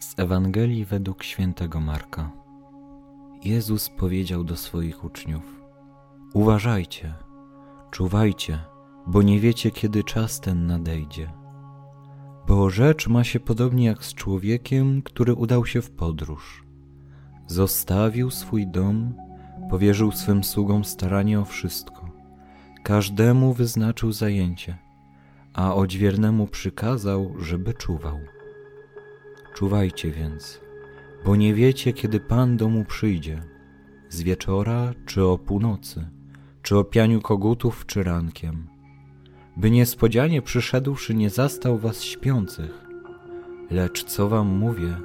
Z Ewangelii według świętego Marka. Jezus powiedział do swoich uczniów: Uważajcie, czuwajcie, bo nie wiecie, kiedy czas ten nadejdzie. Bo rzecz ma się podobnie jak z człowiekiem, który udał się w podróż. Zostawił swój dom, powierzył swym sługom staranie o wszystko. Każdemu wyznaczył zajęcie, a odźwiernemu przykazał, żeby czuwał. Czuwajcie więc, bo nie wiecie, kiedy Pan domu przyjdzie, z wieczora czy o północy, czy o pianiu kogutów czy rankiem, by niespodzianie przyszedłszy nie zastał was śpiących. Lecz co wam mówię,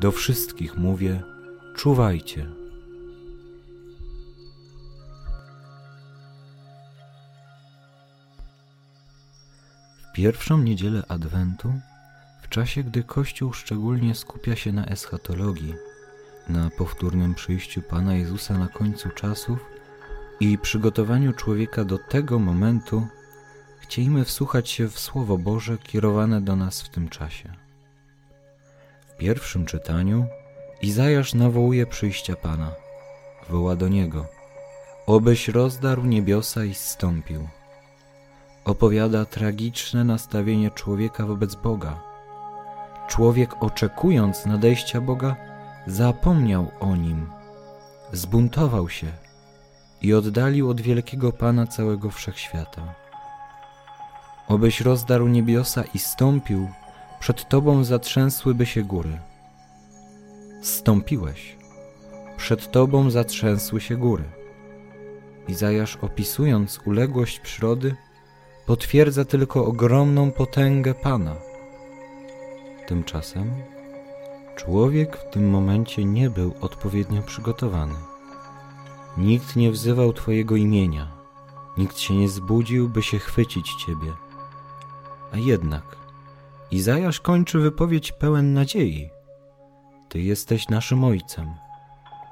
do wszystkich mówię, czuwajcie. W pierwszą niedzielę Adwentu czasie, gdy Kościół szczególnie skupia się na eschatologii, na powtórnym przyjściu Pana Jezusa na końcu czasów i przygotowaniu człowieka do tego momentu, chcielibyśmy wsłuchać się w Słowo Boże kierowane do nas w tym czasie. W pierwszym czytaniu Izajasz nawołuje przyjścia Pana. Woła do Niego. Obyś rozdarł niebiosa i zstąpił. Opowiada tragiczne nastawienie człowieka wobec Boga – Człowiek oczekując nadejścia Boga, zapomniał o nim, zbuntował się i oddalił od wielkiego Pana całego wszechświata. Obyś rozdarł niebiosa i stąpił, przed Tobą zatrzęsłyby się góry. Stąpiłeś, przed Tobą zatrzęsły się góry. Izajasz opisując uległość przyrody, potwierdza tylko ogromną potęgę Pana – Tymczasem człowiek w tym momencie nie był odpowiednio przygotowany. Nikt nie wzywał Twojego imienia, nikt się nie zbudził, by się chwycić Ciebie. A jednak Izajasz kończy wypowiedź pełen nadziei. Ty jesteś naszym Ojcem.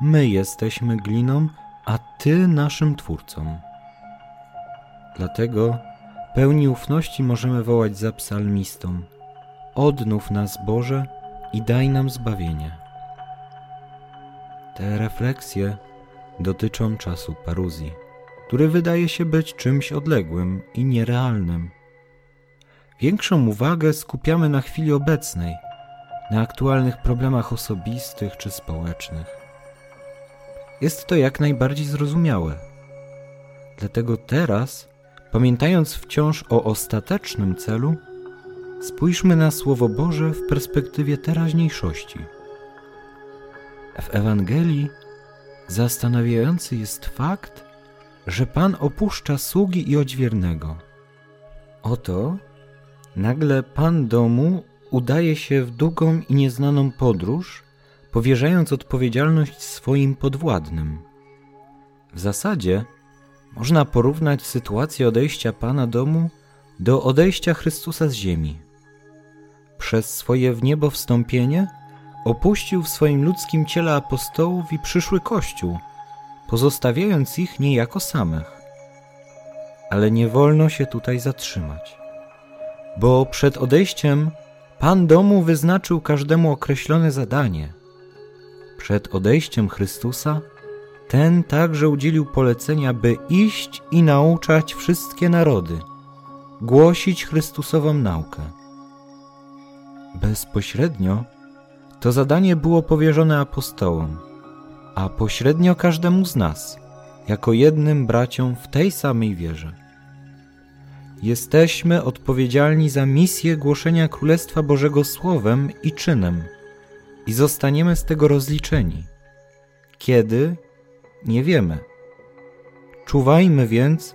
My jesteśmy gliną, a Ty naszym Twórcą. Dlatego pełni ufności możemy wołać za psalmistą – Odnów nas, Boże, i daj nam zbawienie. Te refleksje dotyczą czasu paruzji, który wydaje się być czymś odległym i nierealnym. Większą uwagę skupiamy na chwili obecnej, na aktualnych problemach osobistych czy społecznych. Jest to jak najbardziej zrozumiałe. Dlatego teraz, pamiętając wciąż o ostatecznym celu, Spójrzmy na Słowo Boże w perspektywie teraźniejszości. W Ewangelii zastanawiający jest fakt, że Pan opuszcza sługi i odźwiernego. Oto nagle Pan domu udaje się w długą i nieznaną podróż, powierzając odpowiedzialność swoim podwładnym. W zasadzie można porównać sytuację odejścia Pana domu do odejścia Chrystusa z ziemi przez swoje w niebo wstąpienie opuścił w swoim ludzkim ciele apostołów i przyszły Kościół, pozostawiając ich niejako samych. Ale nie wolno się tutaj zatrzymać, bo przed odejściem Pan domu wyznaczył każdemu określone zadanie. Przed odejściem Chrystusa ten także udzielił polecenia, by iść i nauczać wszystkie narody, głosić Chrystusową naukę bezpośrednio, to zadanie było powierzone apostołom, a pośrednio każdemu z nas, jako jednym braciom w tej samej wierze. Jesteśmy odpowiedzialni za misję głoszenia Królestwa Bożego słowem i czynem i zostaniemy z tego rozliczeni. Kiedy? Nie wiemy. Czuwajmy więc,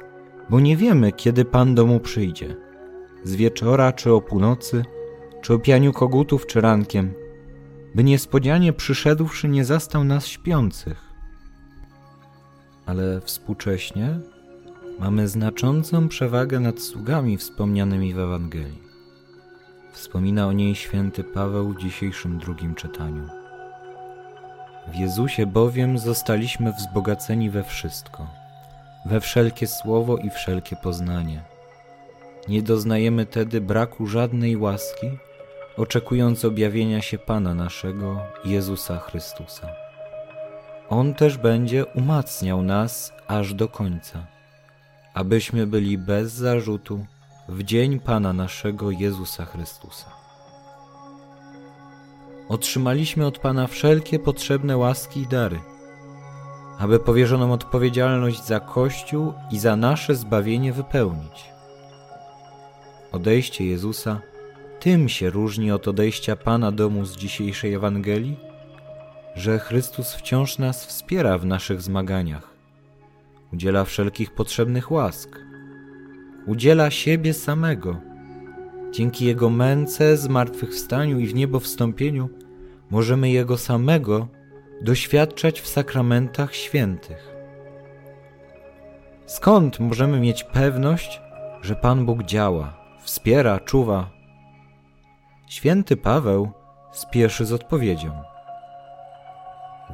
bo nie wiemy, kiedy Pan domu przyjdzie. Z wieczora czy o północy – czy o pianiu kogutów, czy rankiem, by niespodzianie przyszedłszy nie zastał nas śpiących. Ale współcześnie mamy znaczącą przewagę nad sługami wspomnianymi w Ewangelii. Wspomina o niej święty Paweł w dzisiejszym drugim czytaniu. W Jezusie bowiem zostaliśmy wzbogaceni we wszystko, we wszelkie słowo i wszelkie poznanie. Nie doznajemy tedy braku żadnej łaski, oczekując objawienia się Pana naszego, Jezusa Chrystusa. On też będzie umacniał nas aż do końca, abyśmy byli bez zarzutu w dzień Pana naszego Jezusa Chrystusa. Otrzymaliśmy od Pana wszelkie potrzebne łaski i dary, aby powierzoną odpowiedzialność za Kościół i za nasze zbawienie wypełnić. Odejście Jezusa tym się różni od odejścia Pana domu z dzisiejszej Ewangelii, że Chrystus wciąż nas wspiera w naszych zmaganiach, udziela wszelkich potrzebnych łask, udziela siebie samego. Dzięki Jego męce, zmartwychwstaniu i w niebo wstąpieniu możemy Jego samego doświadczać w sakramentach świętych. Skąd możemy mieć pewność, że Pan Bóg działa, wspiera, czuwa? Święty Paweł spieszy z odpowiedzią.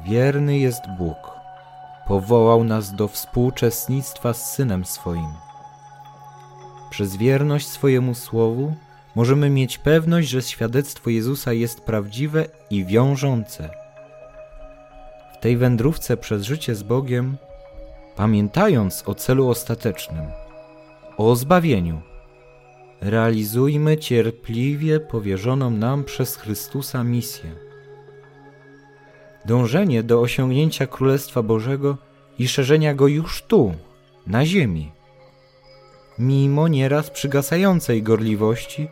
Wierny jest Bóg, powołał nas do współuczestnictwa z Synem swoim. Przez wierność swojemu słowu możemy mieć pewność, że świadectwo Jezusa jest prawdziwe i wiążące. W tej wędrówce przez życie z Bogiem, pamiętając o celu ostatecznym, o zbawieniu, realizujmy cierpliwie powierzoną nam przez Chrystusa misję. Dążenie do osiągnięcia Królestwa Bożego i szerzenia go już tu, na ziemi, mimo nieraz przygasającej gorliwości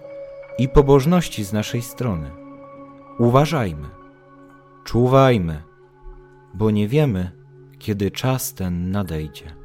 i pobożności z naszej strony. Uważajmy, czuwajmy, bo nie wiemy, kiedy czas ten nadejdzie.